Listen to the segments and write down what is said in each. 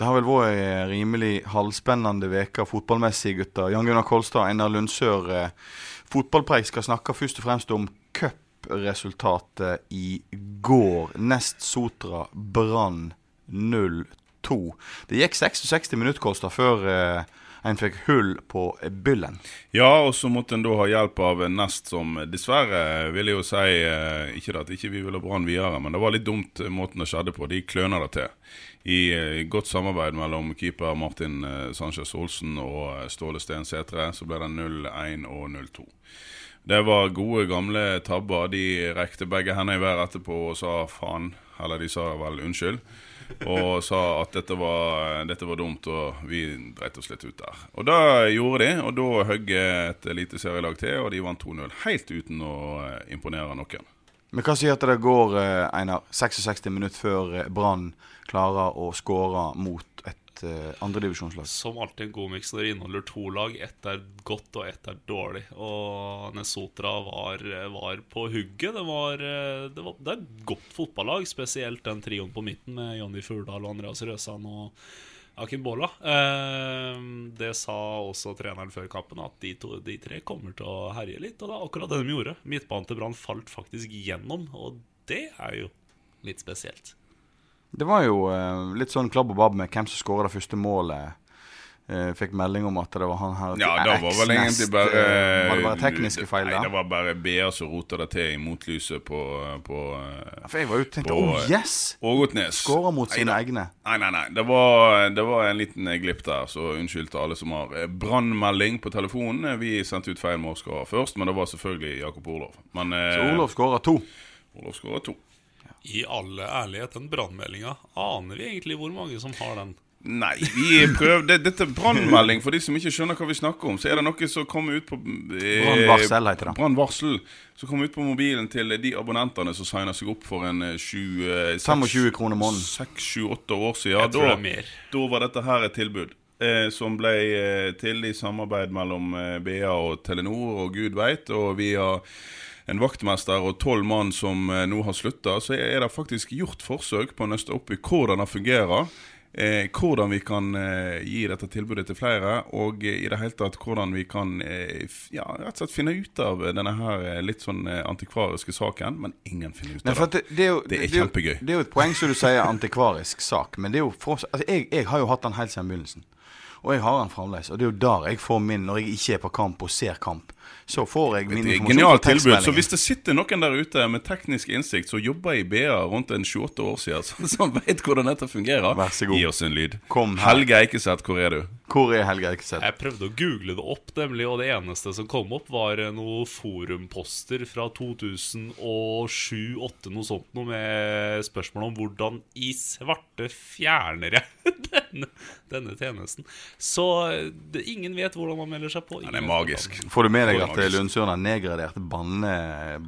Det har vel vært ei rimelig halvspennende uke fotballmessig, gutter. Jan Gunnar Kolstad Einar Lundsør. Eh, fotballpreik skal snakke først og fremst om cupresultatet i går. Nest Sotra Brann 0-2. Det gikk 66 minutter, Kolstad, før eh, en fikk hull på byllen. Ja, og så måtte en da ha hjelp av Nest, som dessverre vil jeg jo si eh, Ikke at ikke vi ville Brann videre, men det var litt dumt eh, måten det skjedde på. De kløna det til. I eh, godt samarbeid mellom keeper Martin Sanchez Olsen og Ståle Steen Sætre, så ble det 0-1 og 0-2. Det var gode, gamle tabber. De rekte begge hendene i været etterpå og sa faen. Eller de sa vel unnskyld. Og sa at dette var, dette var dumt, og vi dreit oss litt ut der. Og det gjorde de, og da høgg et lite serielag til, og de vant 2-0. Helt uten å eh, imponere noen. Men hva sier at det går eh, Einar, 66 minutter før eh, Brann klarer å skåre mot et eh, andredivisjonslag? Som alltid en god miks når det inneholder to lag. Ett er godt, og ett er dårlig. Og Nesotra var, var på hugget. Det var, det var det er et godt fotballag, spesielt den trioen på midten med Jonny Furdal og Andreas Røsan og Akin Bola. Eh, det sa også treneren før kampen, at de, to, de tre kommer til å herje litt. Og det er akkurat det de gjorde. Midtbanen til Brann falt faktisk gjennom, og det er jo litt spesielt. Det var jo eh, litt sånn klabb og babb med hvem som skåra det første målet. Eh, fikk melding om at det var han her Ja, det var vel egentlig bare eh, Var det bare tekniske feil, Nei, det var bare BA som rota det til i motlyset på, på Ja, For jeg var jo tenkte på- oh yes! Ågotnes. Skåra mot sine Neida. egne. Nei, nei, nei. Det var, det var en liten eh, glipp der, så unnskyld til alle som har eh, brannmelding på telefonen. Eh, Vi sendte ut feil målskårer først, men det var selvfølgelig Jakob Orlov. Men eh, Så Olof skåra to. Orlov skåra to. I alle ærlighet, den brannmeldinga, aner vi egentlig hvor mange som har den? Nei, vi prøvde Dette er brannmelding. For de som ikke skjønner hva vi snakker om, så er det noe som kommer ut på eh, Brannvarsel heter det. Brannvarsel. Som kommer ut på mobilen til de abonnentene som signer seg opp for en eh, sju, eh, seks- 25 kroner måneden. Seks, sju, åtte år siden. Jeg tror da, det er mer. da var dette her et tilbud. Eh, som ble eh, til i samarbeid mellom eh, BA og Telenor og gud veit. Og via en vaktmester og tolv mann som eh, nå har slutta, så er det faktisk gjort forsøk på å nøste opp i hvordan det fungerer. Eh, hvordan vi kan eh, gi dette tilbudet til flere, og eh, i det hele tatt hvordan vi kan eh, ja, rett og slett finne ut av denne her eh, litt sånn antikvariske saken. Men ingen finner ut av det. det, er jo, Det er kjempegøy. Det er jo et poeng som du sier antikvarisk sak, men det er jo for, altså, jeg, jeg har jo hatt den helt siden begynnelsen. Og jeg har den fremdeles. Og det er jo der jeg får min når jeg ikke er på kamp og ser kamp. Så får jeg min informasjon genialt tilbud. Så hvis det sitter noen der ute med teknisk innsikt som jobber i BA rundt en 28 år siden, så- som vet hvordan dette fungerer, Vær så god. gi oss en lyd. Kom her. Helge Eikeseth, hvor er du? Hvor er Helge Eikeseth? Jeg prøvde å google det opp, nemlig, og det eneste som kom opp, var eh, noen forumposter fra 2007-2008, noe sånt, noe med spørsmål om hvordan i svarte fjerner jeg denne, denne tjenesten. Så eh, det, ingen vet hvordan man melder seg på. Ja, det er magisk. Får du med deg Er at Lundsjøen magisk. Lundsøren har nedgradert banne,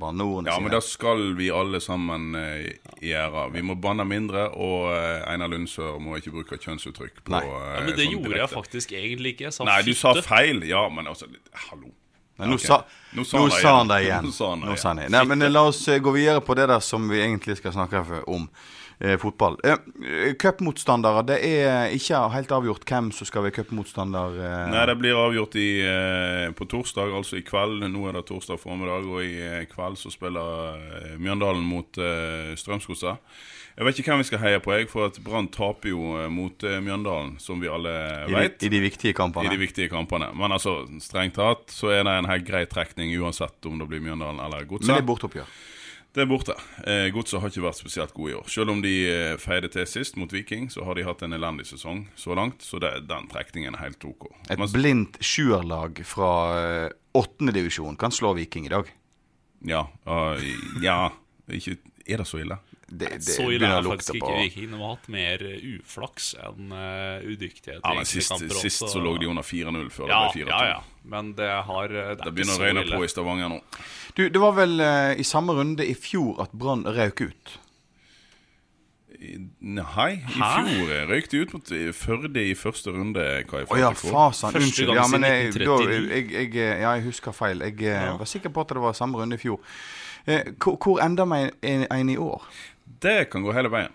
banneordene Ja, men sine? da skal vi alle sammen eh, gjøre. Vi må banne mindre, og eh, Einar Lundsør må ikke bruke kjønnsuttrykk på Nei. eh, Ja, men det sånn gjorde jeg faktisk egentlig ikke. Jeg sa Nei, du sa feil. Ja, men altså Hallo. Men nå, okay. sa, Nå nå sa han det sa han det igjen. Nå sa han det igjen. Nei, men eh, la oss eh, gå videre på det der som vi egentlig skal snakke om. Eh, fotball. Eh, Cupmotstandere. Det er ikke helt avgjort hvem som skal være cupmotstander. Eh. Nei, det blir avgjort i, eh, på torsdag, altså i kveld. Nå er det torsdag formiddag, og i eh, kveld så spiller eh, Mjøndalen mot eh, Strømsgodset. Jeg vet ikke hvem vi skal heie på, jeg, for at Brann taper jo eh, mot Mjøndalen, som vi alle I, de, vet. I de viktige kampene. I de viktige kampene. Men altså, strengt tatt så er det en helt grei trekning uansett om det blir Mjøndalen eller Men det er bortoppgjør. Det er borte. Eh, Godset har ikke vært spesielt gode i år. Selv om de eh, feide til sist mot Viking, så har de hatt en elendig sesong så langt. Så det, den trekningen er helt OK. Et Men- blindt sjuerlag fra åttendedivisjon divisjon kan slå Viking i dag. Ja. uh, ja ikke, er det så ille? Det, det Så ille er faktisk ikke Viking. De har hatt mer uflaks enn uh, udyktighet. Ja, men sist, sist så lå de under 4-0 før ja, det ble 4-2. ja, ja. Men det har Det, er Det ikke begynner å røyne på i Stavanger nå. Du, Det var vel uh, i samme runde i fjor at Brann røk ut. I- Nei, i Hæ? fjor eh, røyk de ut mot eh, Førde i første runde. Hva jeg oh, ja, fasen, Unnskyld. Ja, men jeg, da, jeg, jeg, ja, jeg husker feil. Jeg Ja. var sikker på at det var samme runde i fjor. Eh, hvor, hvor ender en, en i år? Det kan gå hele veien.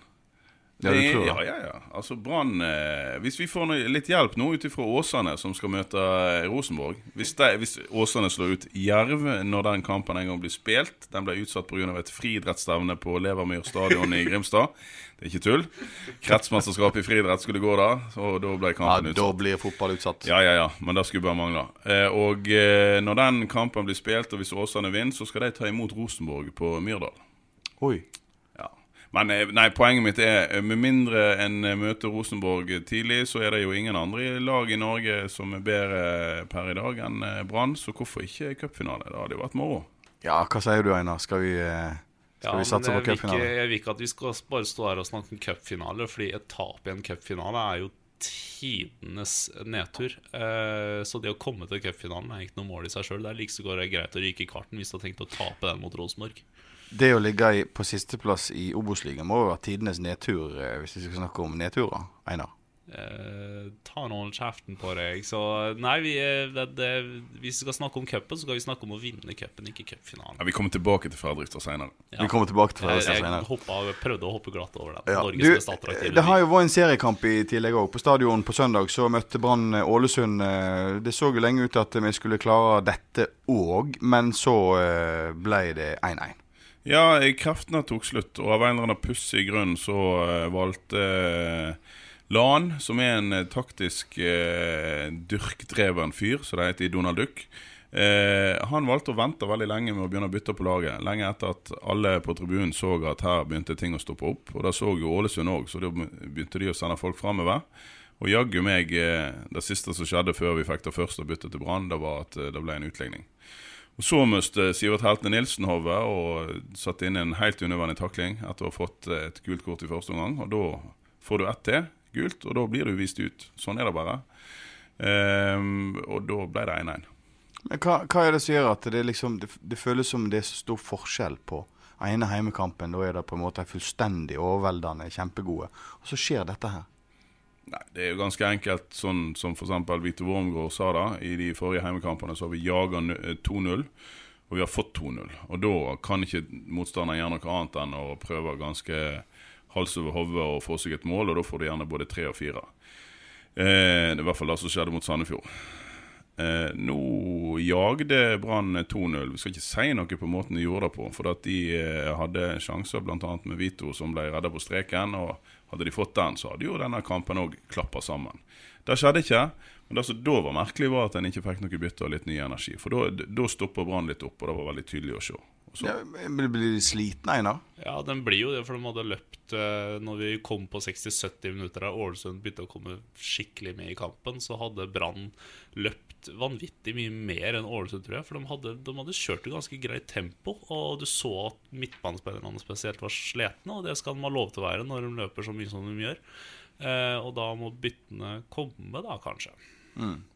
Ja, du tror det? ja, ja, ja. Altså Brann eh, Hvis vi får litt hjelp nå ut ifra Åsane, som skal møte eh, Rosenborg Hvis, de, hvis Åsane slår ut Jerv når den kampen en gang blir spilt Den ble utsatt pga. et friidrettsstevne på Levermyr stadion i Grimstad. Det er ikke tull. Kretsmesterskapet i friidrett skulle gå da, og da ble Ja, utsatt. Da blir fotball utsatt. Ja, ja, ja, men det skulle bare mangle. Eh, og eh, når den kampen blir spilt, og hvis Åsane vinner, så skal de ta imot Rosenborg på Myrdal. Oi. Men eh, nei, poenget mitt er eh, med mindre en eh, møter Rosenborg tidlig, så er det jo ingen andre lag i Norge som er bedre per i dag enn Brann. Så hvorfor ikke cupfinale? Det hadde jo vært moro. Ja, hva sier du, Einar? Skal vi, skal Ja, vi satse på cupfinale? jeg vil ikke at vi skal bare stå her og snakke om cupfinale, fordi et tap i en cupfinale er jo tidenes nedtur. Eh, så det å komme til cupfinalen er ikke noe mål i seg sjøl. Det er like så går det greit å ryke i karten hvis du har tenkt å tape den mot Rosenborg. Det å ligge i, på sisteplass i Obos-ligaen må jo være tidenes nedtur, eh, hvis vi skal snakke om nedturer, Einar. Eh, ta nå kjeften på deg. Så nei, vi, det, det, hvis vi skal snakke om cupen, så skal vi snakke om å vinne cupen, ikke cupfinalen. Ja, vi kommer tilbake til Fredrikstad seinere. Ja. Vi kommer tilbake til Jeg, seinere. jeg hoppa, prøvde å hoppe glatt over den. Ja. Norges mest attraktive det har jo vært en seriekamp i tillegg òg. På stadion på søndag så møtte Brann eh, Ålesund. eh, Det så jo lenge ut til at vi skulle klare dette òg, men så eh, ble det 1-1. Ja, kreftene tok slutt, og av en eller annen pussig grunn så eh, valgte eh, Lan, som er en eh, taktisk eh, dyrkdreven fyr, som det heter i Donald Duck, eh, han valgte å vente veldig lenge med å begynne å bytte på laget. Lenge etter at alle på tribunen så at her begynte ting å stoppe opp. Og da så jo Ålesund òg, så da begynte de å sende folk framover. Og jaggu meg, det siste som skjedde før vi fikk det første byttet til Brann, det var at det ble en utligning. Og Så mistet Sivert Heltene Nilsen hodet og satte inn en helt unødvendig takling etter å ha fått eh, et gult kort i første omgang. Og da får du ett til gult, og da blir du vist ut. Sånn er det bare. Um, og da ble det 1-1. Men hva, hva er det som gjør at det, liksom, det, det føles som det er så stor forskjell på ene heimekampen? Da er det på en måte fullstendig overveldende kjempegode. Og så skjer dette her. Nei, Det er jo ganske enkelt, sånn som f.eks. Vito Wormgård sa da. I de forrige heimekampene så har vi jaga 2-0, og vi har fått 2-0. Og da kan ikke motstanderen gjøre noe annet enn å prøve ganske hals over hode og få seg et mål, og da får du gjerne både tre og fire. Eh, det er i hvert fall det som skjedde mot Sandefjord. Eh, nå jagde Brann 2-0. Vi skal ikke si noe på måten de gjorde det på. For at de eh, hadde sjanser bl.a. med Vito, som ble redda på streken. Og hadde de fått den, så hadde jo denne kampen òg klappa sammen. Det skjedde ikke. Men det som da var merkelig, var at en ikke fikk noe bytte og litt ny energi. For da- stoppa Brann litt opp, og det var veldig tydelig å se. Så- Ja, men blir de slitne, Einar? Ja, den blir jo det, for de hadde løpt eh, Når vi kom på 60-70 minutter der Ålesund begynte å komme skikkelig med i kampen, så hadde Brann løpt vanvittig mye mer enn Ålesund, tror jeg. For de hadde, de hadde kjørt et ganske greit tempo, og du så at midtbanespillerne spesielt var slitne, og det skal de ha lov til å være når de løper så mye som de gjør. Eh, og da må byttene komme, da, kanskje.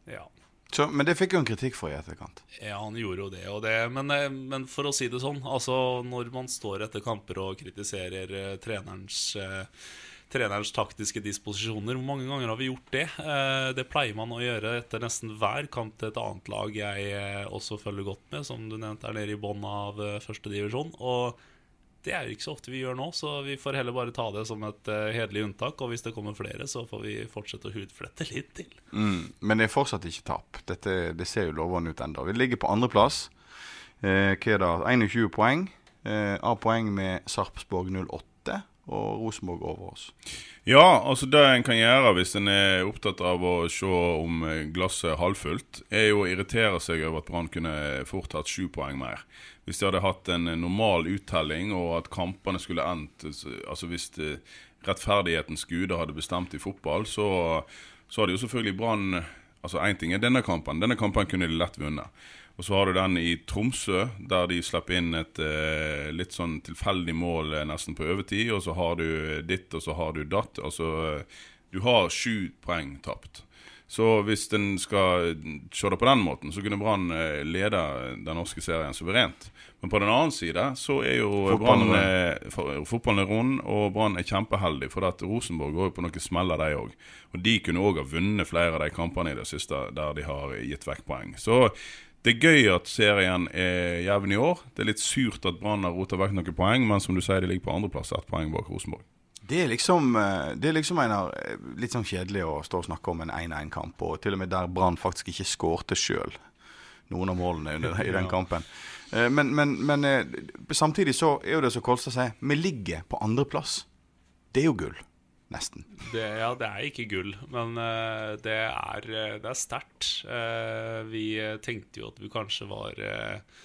Ja. Så, men det fikk jo en kritikk for i etterkant. Ja, han gjorde jo det, det men, eh, men for å si det sånn Altså, når man står etter kamper og kritiserer uh, trenerens uh, Trenerens taktiske disposisjoner. Hvor mange ganger har vi gjort det? Det pleier man å gjøre etter nesten hver kamp til et annet lag jeg også følger godt med, som du nevnte er nede i bånn av første divisjon. Og det er jo ikke så ofte vi gjør nå, så vi får heller bare ta det som et uh, hederlig unntak. Og hvis det kommer flere, så får vi fortsette å hudflette litt til. Mm, men det er fortsatt ikke tap. Dette, det ser jo lovende ut ennå. Vi ligger på andreplass. Eh, hva er det? 21 poeng. Eh, A-poeng med Sarpsborg 08 og Rosenborg over oss. Ja, altså det en kan gjøre hvis en er opptatt av å se om eh, glasset er halvfullt, er jo å irritere seg over at Brann kunne fort hatt sju poeng mer. Hvis de hadde hatt en normal uttelling, og at kampene skulle endt Altså hvis rettferdighetens guder hadde bestemt i fotball, så, så hadde jo selvfølgelig Brann Altså én ting er denne kampen. Denne kampen kunne de lett vunnet. Og så har du den i Tromsø, der de slipper inn et eh, litt sånn tilfeldig mål eh, nesten på overtid. Og så har du ditt, og så har du datt. Altså, eh, du har sju poeng tapt. Så hvis en skal se det på den måten, så kunne Brann eh, lede den norske serien suverent. Men på den annen side så er jo Brann eh, fotballen er rund, og Brann er kjempeheldig. For at Rosenborg går jo på noen smeller, de òg. Og de kunne òg ha vunnet flere av de kampene i det siste der de har gitt vekk poeng. Så det er gøy at serien er jevn i år. Det er litt surt at Brann har rota vekk noen poeng, men som du sier, de ligger på andreplass, ett poeng bak Rosenborg. Det er liksom, eh, det er liksom Einar, eh, litt sånn kjedelig å stå og snakke om en 1-1-kamp, og til og med der Brann faktisk ikke skårte sjøl noen av målene under, i den kampen. Eh, Men, men, men samtidig så er jo det som Kolstad sier, vi ligger på andreplass. Det er jo gull. Nesten. Det, ja, det er ikke gull, men uh, det er, eh, det er sterkt. Uh, vi tenkte jo at vi kanskje var eh,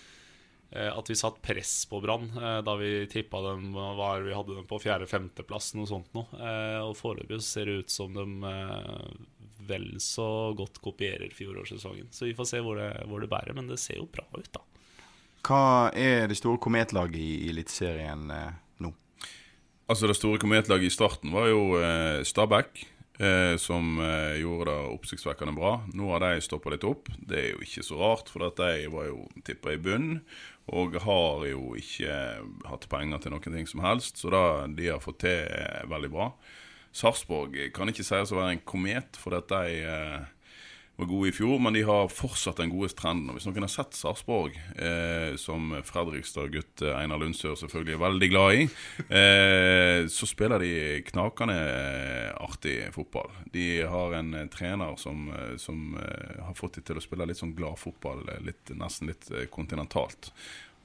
At vi satt press på Brann da vi tippa dem var, Vi hadde dem på fjerde-femteplass, noe sånt noe. Og foreløpig ser det ut som de vel så godt kopierer fjorårssesongen. Så vi får se hvor det, hvor det bærer, men det ser jo bra ut, da. Hva er det store kometlaget i i Eliteserien eh? Altså Det store kometlaget i starten var jo eh, Stabæk, eh, som eh, gjorde det oppsiktsvekkende bra. Nå har de stoppa litt opp. Det er jo ikke så rart, for at de var jo tippa i bunn. Og har jo ikke hatt penger til noen ting som helst, så det de har fått til, er veldig bra. Sarpsborg kan ikke sies å være en komet, for at de eh, var gode i fjor, men de har fortsatt den gode trenden. Og Hvis noen har sett Sarpsborg, eh, som Fredrikstad-gutt eh, Einar Lundsør selvfølgelig er veldig glad i, eh, så spiller de knakende eh, artig fotball. De har en eh, trener som, som har fått dem til å spille litt sånn glad fotball, litt, nesten litt kontinentalt.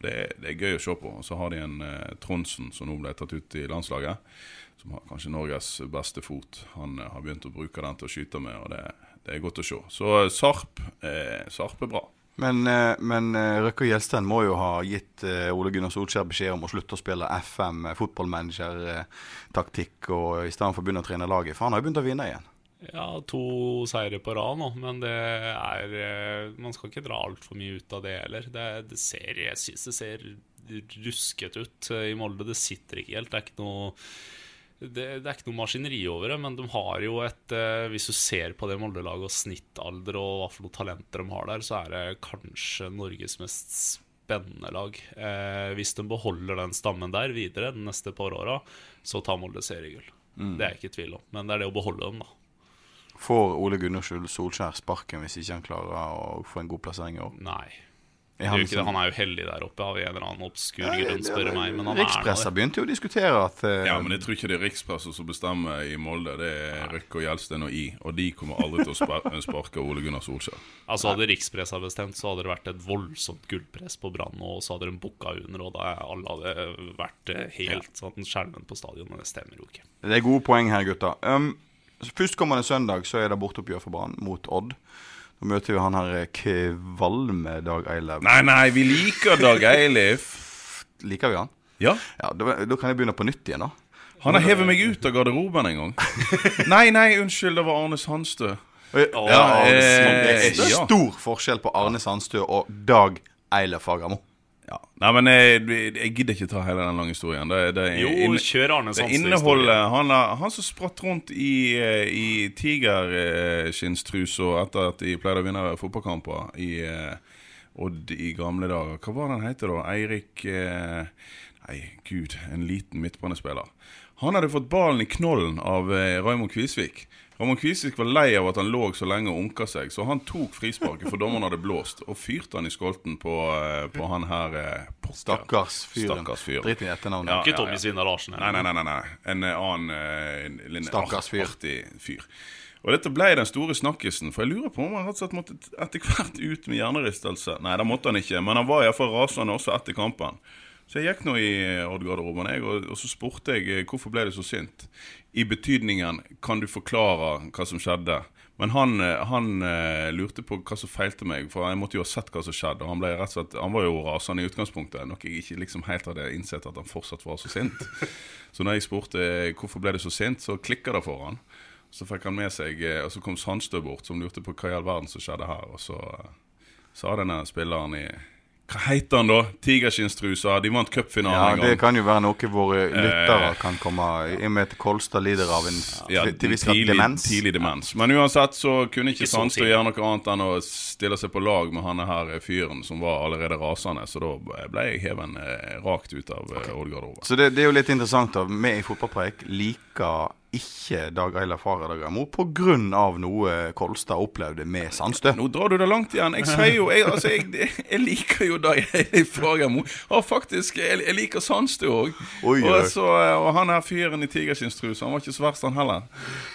Det, det er gøy å se på. Og så har de en eh, Trondsen som nå ble tatt ut i landslaget, som har kanskje Norges beste fot. Han har begynt å bruke den til å skyte med, og det, det er godt å se. Så eh, Sarp, eh, Sarp er bra. Men, eh, men eh, Røkke og Gjelsten må jo ha gitt eh, Ole Gunnar Solskjær beskjed om å slutte å spille FM, eh, fotballmanager-taktikk, og i stedet for å begynne å trene laget. For han har jo begynt å vinne igjen. Ja, to seire på rad nå, men det er Man skal ikke dra altfor mye ut av det heller. Det, det ser, jeg synes det ser rusket ut i Molde. Det sitter ikke helt. Det er ikke noe det, det er ikke noe maskineri over det, men de har jo et eh, Hvis du ser på det Molde-laget og snittalder og hva for noe talenter de har der, så er det kanskje Norges mest spennende lag. Eh, hvis de beholder den stammen der videre de neste par åra, så tar Molde seriegull. Det er jeg ikke i tvil om, men det er det å beholde dem, da. Får Ole Gunnar Solskjær sparken hvis ikke han klarer å få en god plassering i år? Nei. Er han ikke Han er jo heldig der oppe av en eller annen obskur grunn, spør du meg. Men han Rikspressa er begynte jo å diskutere at uh, Ja, men jeg tror ikke det er rikspressa som bestemmer i Molde. Det er Røkke og Gjelsten og I. Og de kommer aldri til å spa- sparke Ole Gunnar Solskjær. Altså Hadde rikspressa bestemt, så hadde det vært et voldsomt gullpress på Brann, og så hadde de booka under, og da alle hadde vært eh, helt sånn skjermen på stadion. Men det stemmer jo ikke. Det er gode poeng her, gutta. Um, Førstkommende søndag så er det borteoppgjør for Brann mot Odd. Da møter vi han her eh, kvalme Dag Eilev. Nei, nei, vi liker Dag Eilif. Liker vi han? Ja. Ja, da, da kan jeg begynne på nytt igjen, da. Han har hevet meg ut av garderoben en gang. Nei, nei, unnskyld, det var Arne Sandstø. Ja, ja, det er stor forskjell på Arne Sandstø og Dag Eilev Fagermo. Ja. Nei, men jeg, jeg gidder ikke ta hele den lange historien. Det, det, Jo, inn- kjør Arne Sandstø-historien. inneholder han, han som spratt rundt i, eh, i tigerskinnstrusa etter at de pleide å vinne fotballkamper i eh, Odd i gamle dager. Hva var den heter da? Eirik eh, Nei, gud, en liten midtbanespiller. Han hadde fått ballen i knollen av Raymond Kvisvik. Raymond Kvisvik var lei av at han lå så lenge og unka seg, så han tok frisparket, for dommeren hadde blåst, og fyrte han i skolten på, eh, på han her eh. Stakkars fyren. Stakkars fyr. Drit i etternavnet. Ja. Ikke Tommy Svindal Larsen. Nei, nei, nei, nei, nei. En eh, annen en, en Stakkars fyr. artig fyr. Og dette ble den store snakkisen, for jeg lurer på om han rett og slett måtte etter hvert ut med hjernerystelse. Nei, det måtte han ikke, men han var iallfall rasende også etter kampen. Så jeg gikk nå i Odd-garderoben, og, og så spurte jeg hvorfor ble du så sint. I betydningen kan du forklare hva som skjedde? Men han, eh, han eh, lurte på hva som feilte meg, for jeg måtte jo ha sett hva som skjedde. Og han, ble rett og slett, han var jo rasende i utgangspunktet, noe jeg ikke liksom helt hadde innsett at han fortsatt var så sint. Så når jeg spurte eh, hvorfor ble du så sint, så klikka det for han. Så fikk han med seg Og så kom Sandstø bort, som lurte på hva i all verden som skjedde her. Og så, sa denne spilleren i Hva heter han da? Tigerskinnstrusa. De vant cupfinalen Ja, en gang. Det kan jo være noe våre lyttere kan komme I og med at Kolstad lider av en Ja, til viss grad demens. tidlig demens. Men uansett så kunne ikke Ikke Sandstø gjøre noe annet enn å stille seg på lag med han her fyren som var allerede rasende. Så da ble jeg heven eh, rakt ut av okay. Odd-garderoben. Så det, det er jo litt interessant. da Vi i Fotballpreik liker ikke Dag Eilif Fagerdagramo pga. noe Kolstad opplevde med Sandstø. Nå drar du det langt igjen. Jeg sier jo Jeg, altså, jeg, jeg liker jo Dag Eilif Fagermo. Og faktisk, jeg, jeg liker Sandstø òg. Oi, oi. Og, og han her fyren i tigerskinnstruse, han var ikke så verst, han heller.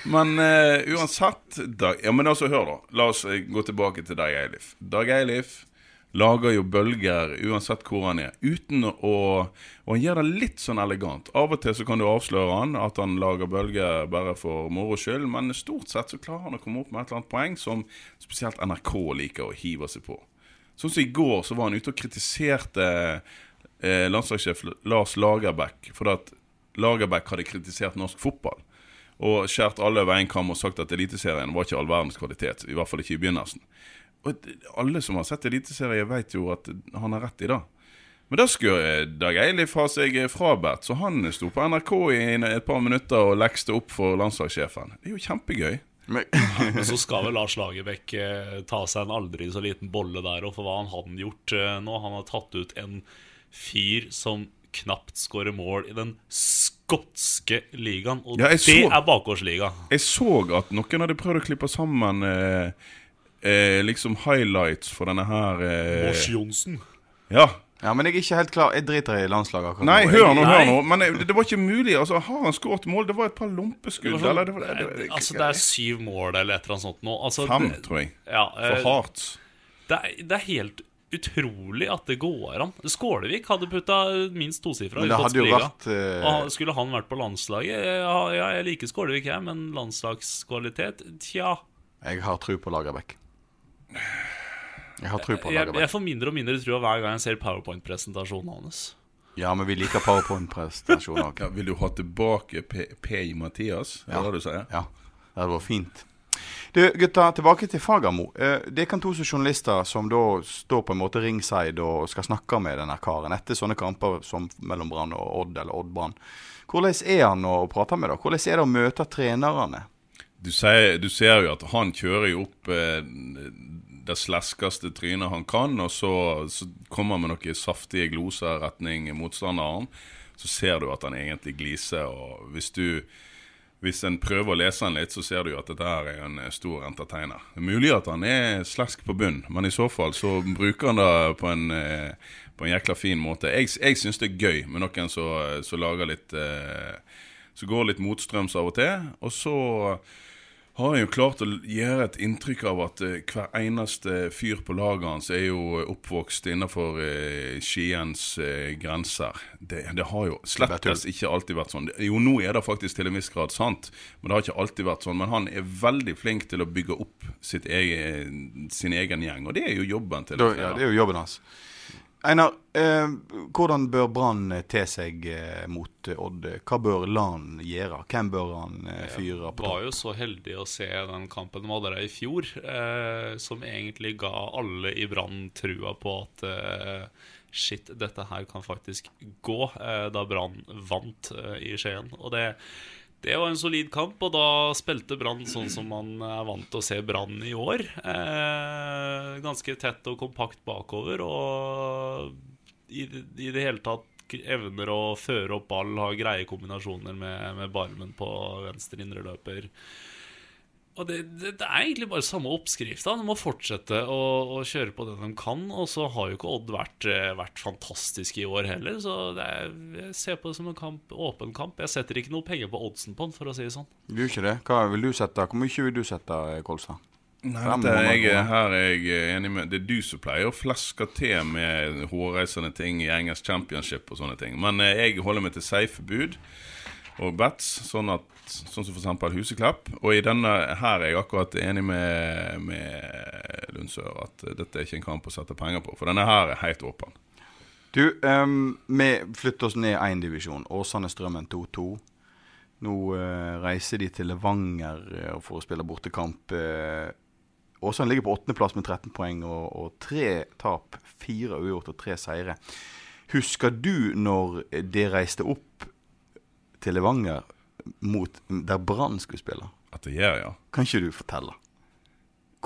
Men uh, uansett Dag, Ja, men altså, hør, da. La oss eh, gå tilbake til Dag Eilif. Dag Eilif lager jo bølger uansett hvor han er, uten å Og han gjør det litt sånn elegant. Av og til så kan du avsløre han at han lager bølger bare for moro skyld, men stort sett så klarer han å komme opp med et eller annet poeng som spesielt NRK liker å hive seg på. Sånn som i går så var han ute og kritiserte eh, landslagssjef Lars Lagerbäck fordi at Lagerbäck hadde kritisert norsk fotball. Og skjært alle over en kam og sagt at Eliteserien var ikke all verdens kvalitet. I hvert fall ikke i begynnelsen. Og alle som har sett Eliteserien, vet jo at han har rett i det. Men da skulle Dag Eilif ha seg frabedt, så han sto på NRK i et par minutter og lekste opp for landslagssjefen. Det er jo kjempegøy. Men, så skal vel Lars Lagerbäck eh, ta seg en aldri så liten bolle der, og for hva han hadde gjort eh, nå? Han har tatt ut en fyr som knapt skårer mål i den skotske ligaen, og Ja, jeg det så- er bakgårdsliga. Jeg så at noen hadde prøvd å klippe sammen eh, eh, liksom highlights for denne her eh, Mors Johnsen. Ja. ja, men jeg er ikke helt klar. Jeg driter i landslaget akkurat Nei, nå. hør nå, hør nå. Men det, det var ikke mulig. Altså, Har han skåret mål? Det var et par Det, lompeskudd. var sånn, eller det, var, det, det, altså, det er syv mål eller et eller annet sånt nå. Altså, Fem, det- tror jeg. Ja, For hardt. Det, er, det er helt utrolig at det går an. Skålevik hadde putta minst tosifra Men i det hadde jo vært eh, Og skulle han vært på landslaget? Ja, ja jeg liker Skålevik, jeg, men landslagskvalitet Tja. Jeg har tro på Lagerbäck. Jeg har tro på Jeg, jeg får mindre og mindre tro hver gang jeg ser powerpoint-presentasjonen hans. Ja, men vi liker powerpoint-presentasjoner. Ja, vil du ha tilbake P. P. Mathias? Er det det du sier? Ja, det hadde vært fint. Du, gutta, tilbake til Fagermo. Eh, det er to journalister som da står på en måte ringside og skal snakke med denne karen etter sånne kamper som mellom Brann og Odd, eller Odd-Brann. Hvordan er han å prate med, da? Hvordan er det å møte trenerne? Du, ser, du ser jo at han kjører jo opp eh, det sleskeste trynet han kan, og så, så kommer han med noen saftige gloser retning motstanderen. Så ser du at han egentlig gliser, og hvis du hvis en prøver å lese han litt, så ser du jo at dette her er en stor entertainer. Det er mulig at han er slesk på bunn, men i så fall så bruker han det på en, eh, på en jækla fin måte. Jeg, jeg syns det er gøy med noen som lager litt eh, Som går litt motstrøms av og til. Og så har han jo klart å gjøre et inntrykk av at eh, hver eneste fyr på laget hans er jo oppvokst innenfor eh, Skiens eh, grenser. Det, det har jo slettes ikke alltid vært sånn. Jo, nå er det faktisk til en viss grad sant, men det har ikke alltid vært sånn. Men han er veldig flink til å bygge opp sitt egen, sin egen gjeng, og det er jo jobben til Da, ja, det er jo jobben hans. Einar, eh, hvordan bør Brann te seg eh, mot eh, Odd? Hva bør Lan gjøre? Hvem bør han eh, fyre på? var jo så heldig å se den kampen de hadde der i fjor, eh, som egentlig ga alle i Brann trua på at eh, shit, dette her kan faktisk gå, eh, da Brann vant eh, i Skien. Og det, det var en solid kamp, og da spilte Brann sånn som man er vant til å se Brann i år. Eh, ganske tett og kompakt bakover, og i, i det hele tatt evner å føre opp ball, ha greie kombinasjoner med, med Barmen på venstre indreløper. Og det, det, det er egentlig bare samme oppskrifta. De må fortsette å, å kjøre på det de kan. Og så har jo ikke Odd vært, eh, vært fantastisk i år heller, så det er, jeg ser på det som en kamp, åpen kamp. Jeg setter ikke noe penger på oddsen på den, for å si det sånn. Du gjør ikke det? Hva vil du sette? Hvor mye vil du sette, eh, Kolstad? Nei, dette, er jeg, her er jeg enig med Det er du som pleier å flaske til med hårreisende ting i engelsk championship og sånne ting. Men eh, jeg holder meg til safe bud og bats, sånn, at, sånn som f.eks. Huseklepp. Og i denne her er jeg akkurat enig med, med Lundsør at dette er ikke en kamp å sette penger på. For denne her er helt åpen. Du, um, vi flytter oss ned én divisjon. Åsane Strømmen 2-2. Nå uh, reiser de til Levanger uh, for å spille bortekamp. Uh, Åsane ligger på åttendeplass med 13 poeng og, og tre tap. Fire uavgjort og tre seire. Husker du når det reiste opp til Levanger mot der Brann skulle spille? At det gjør, ja. Kan ikke du fortelle?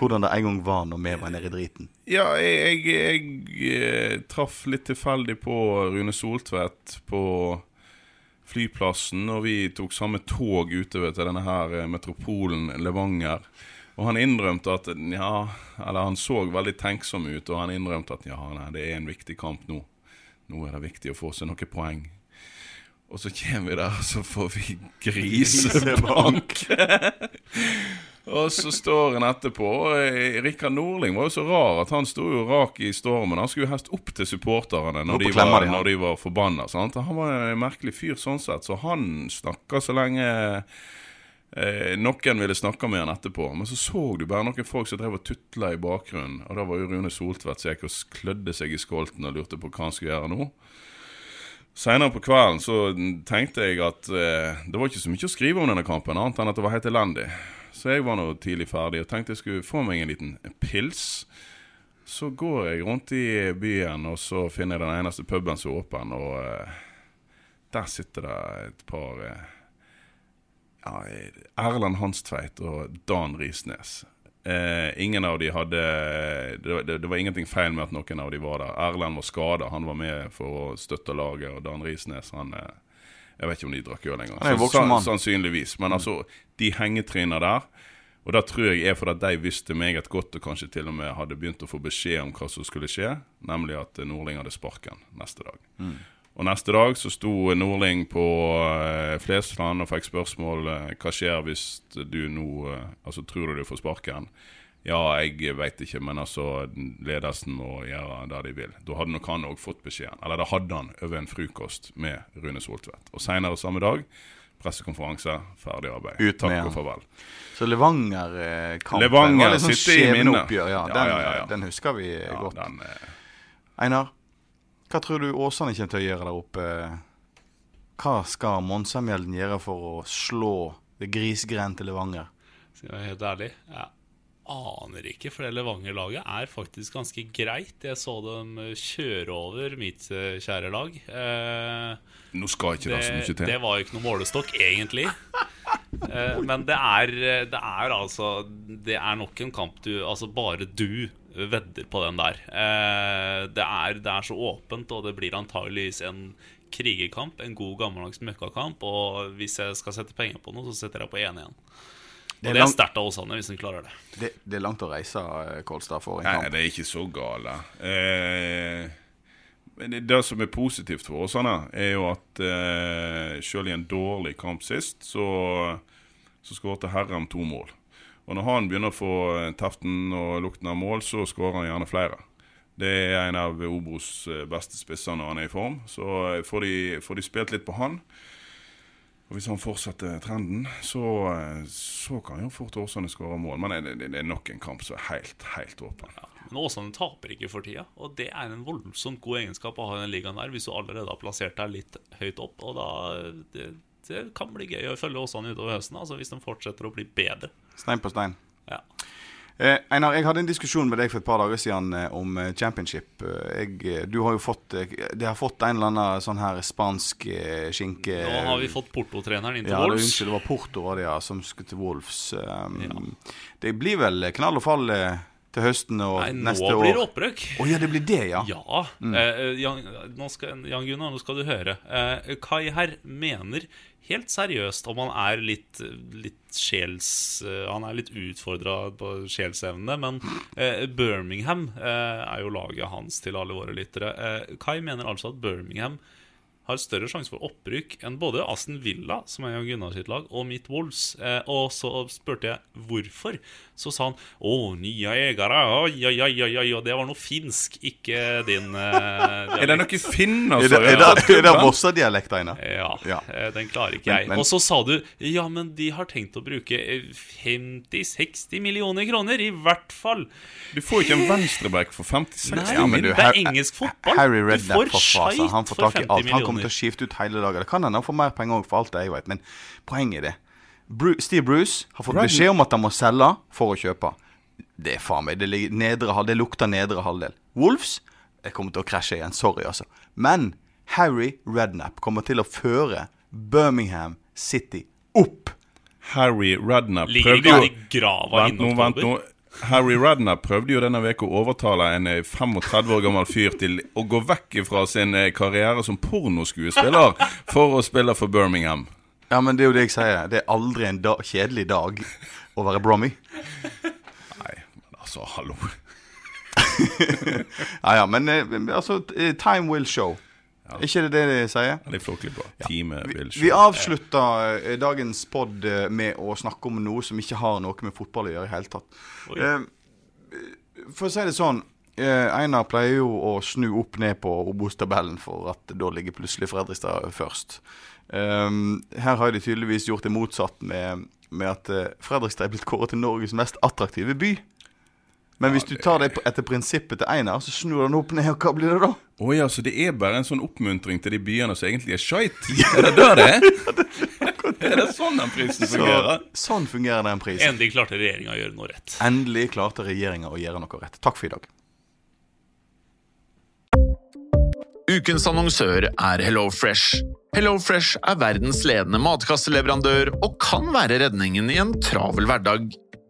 Hvordan det en gang var når vi var nede i driten? Ja, jeg, jeg, jeg eh, traff litt tilfeldig på Rune Soltvedt på flyplassen, og vi tok samme tog utover til denne her eh, metropolen Levanger. Og han innrømte at ja, eller han så veldig tenksom ut, og han innrømte at ja, nei, det er en viktig kamp nå. Nå er det viktig å få seg noen poeng. Og så kommer vi der, og så får vi grisebank. og så står han etterpå. eh, Rikard Norling var jo så rar at han sto jo rak i stormen. Han skulle jo helst opp til supporterne når, de var, de, når de var forbanna. sant? Han var en merkelig fyr sånn sett, så han snakka så lenge eh, noen ville snakke med han etterpå. Men så så du bare noen folk som drev og tutla i bakgrunnen. Og da var jo Rune Soltvedt som gikk og klødde seg i skolten og lurte på hva han skulle gjøre nå. Senere på kvelden så tenkte jeg at eh, det var ikke så mye å skrive om denne kampen, annet enn at det var helt elendig. Så jeg var nå tidlig ferdig og tenkte jeg skulle få meg en liten pils. Så går jeg rundt i byen, og så finner jeg den eneste puben som er åpen, og eh, der sitter det et par eh, ja, Erlend Hanstveit og Dan Risnes. Eh, ingen av de hadde det, det, det var ingenting feil med at noen av de var der. Erlend var skada, han var med for å støtte laget. Og Dan Risnes, han eh, Jeg vet ikke om de drakk øl engang. Sann- Sannsynligvis. Men altså, de hengetryna der Og det tror jeg er fordi de visste meget godt, og kanskje til og med hadde begynt å få beskjed om hva som skulle skje, nemlig at Nordling hadde sparken neste dag. Og neste dag så sto Nordling på eh, Flesland og fikk spørsmål eh, hva skjer hvis du nå eh, Altså, tror du du får sparken? Ja, jeg veit ikke, men altså ledelsen må gjøre det de vil. Da hadde nok han òg fått beskjeden. Eller da hadde han over en frokost med Rune Soltvedt. Og seinere samme dag pressekonferanse, ferdig arbeid. Ut med Takk han. og farvel. Så Levanger-kampen Levanger var litt sånn skjebneoppgjør. Ja, Ja, den, ja, ja, ja. den husker vi Ja, godt. den, eh, Einar, hva tror du Åsane kommer til å gjøre der oppe? Hva skal Monsamjelden gjøre for å slå det grisgrendte Levanger? Skal jeg være helt ærlig Jeg aner ikke, for det Levanger-laget er faktisk ganske greit. Jeg så dem kjøre over mitt eh, kjære lag. Eh, nå skal ikke det, så mye til. det var jo ikke noe målestokk, egentlig. Eh, men det er, det er altså Det er nok en kamp du Altså, bare du vedder på den der. Eh, det, er, det er så åpent, og det blir antageligvis en krigerkamp. En god, gammeldags møkkakamp. Og hvis jeg skal sette penger på noe, så setter jeg på 1-1. Og er det er langt- sterkt av Åsane, hvis de klarer det. Det, det er langt å reise, eh, Kolstad, for en Nei, kamp. det er ikke så gale. Eh, men det, det som er positivt for Åsane, er jo at eh, selv i en dårlig kamp sist, så, så skåret Herrem to mål. Og når han begynner å få eh, teften og lukten av mål, så skårer han gjerne flere. Det er en av Obos eh, beste spisser når han er i form. Så eh, får de, får de spilt litt på han. Og Hvis han fortsetter trenden, så, så kan jo fort Åsane skåre mål. Men det, det, det er nok en kamp som er helt, helt åpen. Men Åsane taper ikke for tida, og det er en voldsomt god egenskap å ha i den ligaen der, hvis du allerede har plassert deg litt høyt opp. Og da det, det kan bli gøy å følge Åsane utover høsten, altså hvis de fortsetter å bli bedre. Stein på stein. Ja. Eh, Einar, jeg hadde en diskusjon med deg for et par dager siden eh, om eh, championship. Eh, jeg, du har jo fått Det har fått en eller annen sånn her spansk skinke Nå har vi fått Porto-treneren inn til ja, Wolves. unnskyld, det var Porto var det, ja, som skulle til Wolves. Um, Ja. Det blir vel knall og fall til høsten og Nei, nå neste år. blir det opprøk. Oh, ja, det blir det, ja. Ja. Eh, Jan, nå skal, Jan Gunnar, nå skal du høre. Eh, Kai her mener helt seriøst om han er litt, litt sjels... eh, han er litt utfordra på sjelsevnene, men eh, Birmingham eh, er jo laget hans til alle våre lyttere. Eh, Kai mener altså at Birmingham har større sjanse for opprykk enn både Aston Villa, som er Jan Gunnar sitt lag, og Mitt Wolves. Eh, og så spurte jeg hvorfor. Så sa han 'Å, nye eiere, oi, oi, oi, oi, oi', det var noe finsk, ikke din eh, Er det noe Er det, er det, er det Vossa-dialekt, Einar? ja, Ja. eh, den klarer ikke jeg. Men- men- Og så sa du ja, men de har tenkt å bruke eh, 50-60 millioner kroner, i hvert fall. Du får ikke en venstreback for 50-60 Nei, Ja, men du, det er engelsk fotball. Harry Du får skeit Han får for tak i 50 alt. Kommer til å skifte ut hele dagen. Det kan hende han får mer penger òg, for alt det jeg vet. Men poenget er det. Bruce, Steve Bruce har fått beskjed om at han må selge for å kjøpe. Det er faen meg Det, ligger nedre, det lukter nedre halvdel. Wolves Jeg kommer til å krasje igjen. Sorry, altså. Men Harry Rednap kommer til å føre Birmingham City opp. Harry Ligger prøvde ikke han jo i grava Vent nå, vent nå. Harry Radner prøvde jo denne uka å overtale en eh, 35 år gammel fyr til å gå vekk fra sin eh, karriere som pornoskuespiller for å spille for Birmingham. Ja, men det er jo det jeg sier. Det er aldri en da kjedelig dag å være Brommy. Nei, men altså, hallo. Ja, ja, men eh, altså eh, Time will show. Ikke det det de sier? Det er flåkelig bra. Teamet Vi, vi avslutter eh, dagens pod eh, med å snakke om noe som ikke har noe med fotball å gjøre i hele tatt. Eh, for å si det sånn eh, Einar pleier jo å snu opp ned på Obos-tabellen, for at da ligger plutselig Fredrikstad først. Um, her har de tydeligvis gjort det motsatt med, med at eh, Fredrikstad er blitt kåret til Norges mest attraktive by. Men hvis du tar det etter prinsippet til Einar, så snur han opp ned, og hva blir det da? Å ja, så det er bare en sånn oppmuntring til de byene som egentlig er skeit? Er det der det er? Er det sånn den prisen Så, fungerer? sånn fungerer den prisen. Endelig klarte regjeringa å gjøre noe rett. Endelig klarte regjeringa å gjøre noe rett. Takk for i dag. Ukens annonsør er HelloFresh. HelloFresh er verdens ledende matkasseleverandør og kan være redningen i en travel hverdag.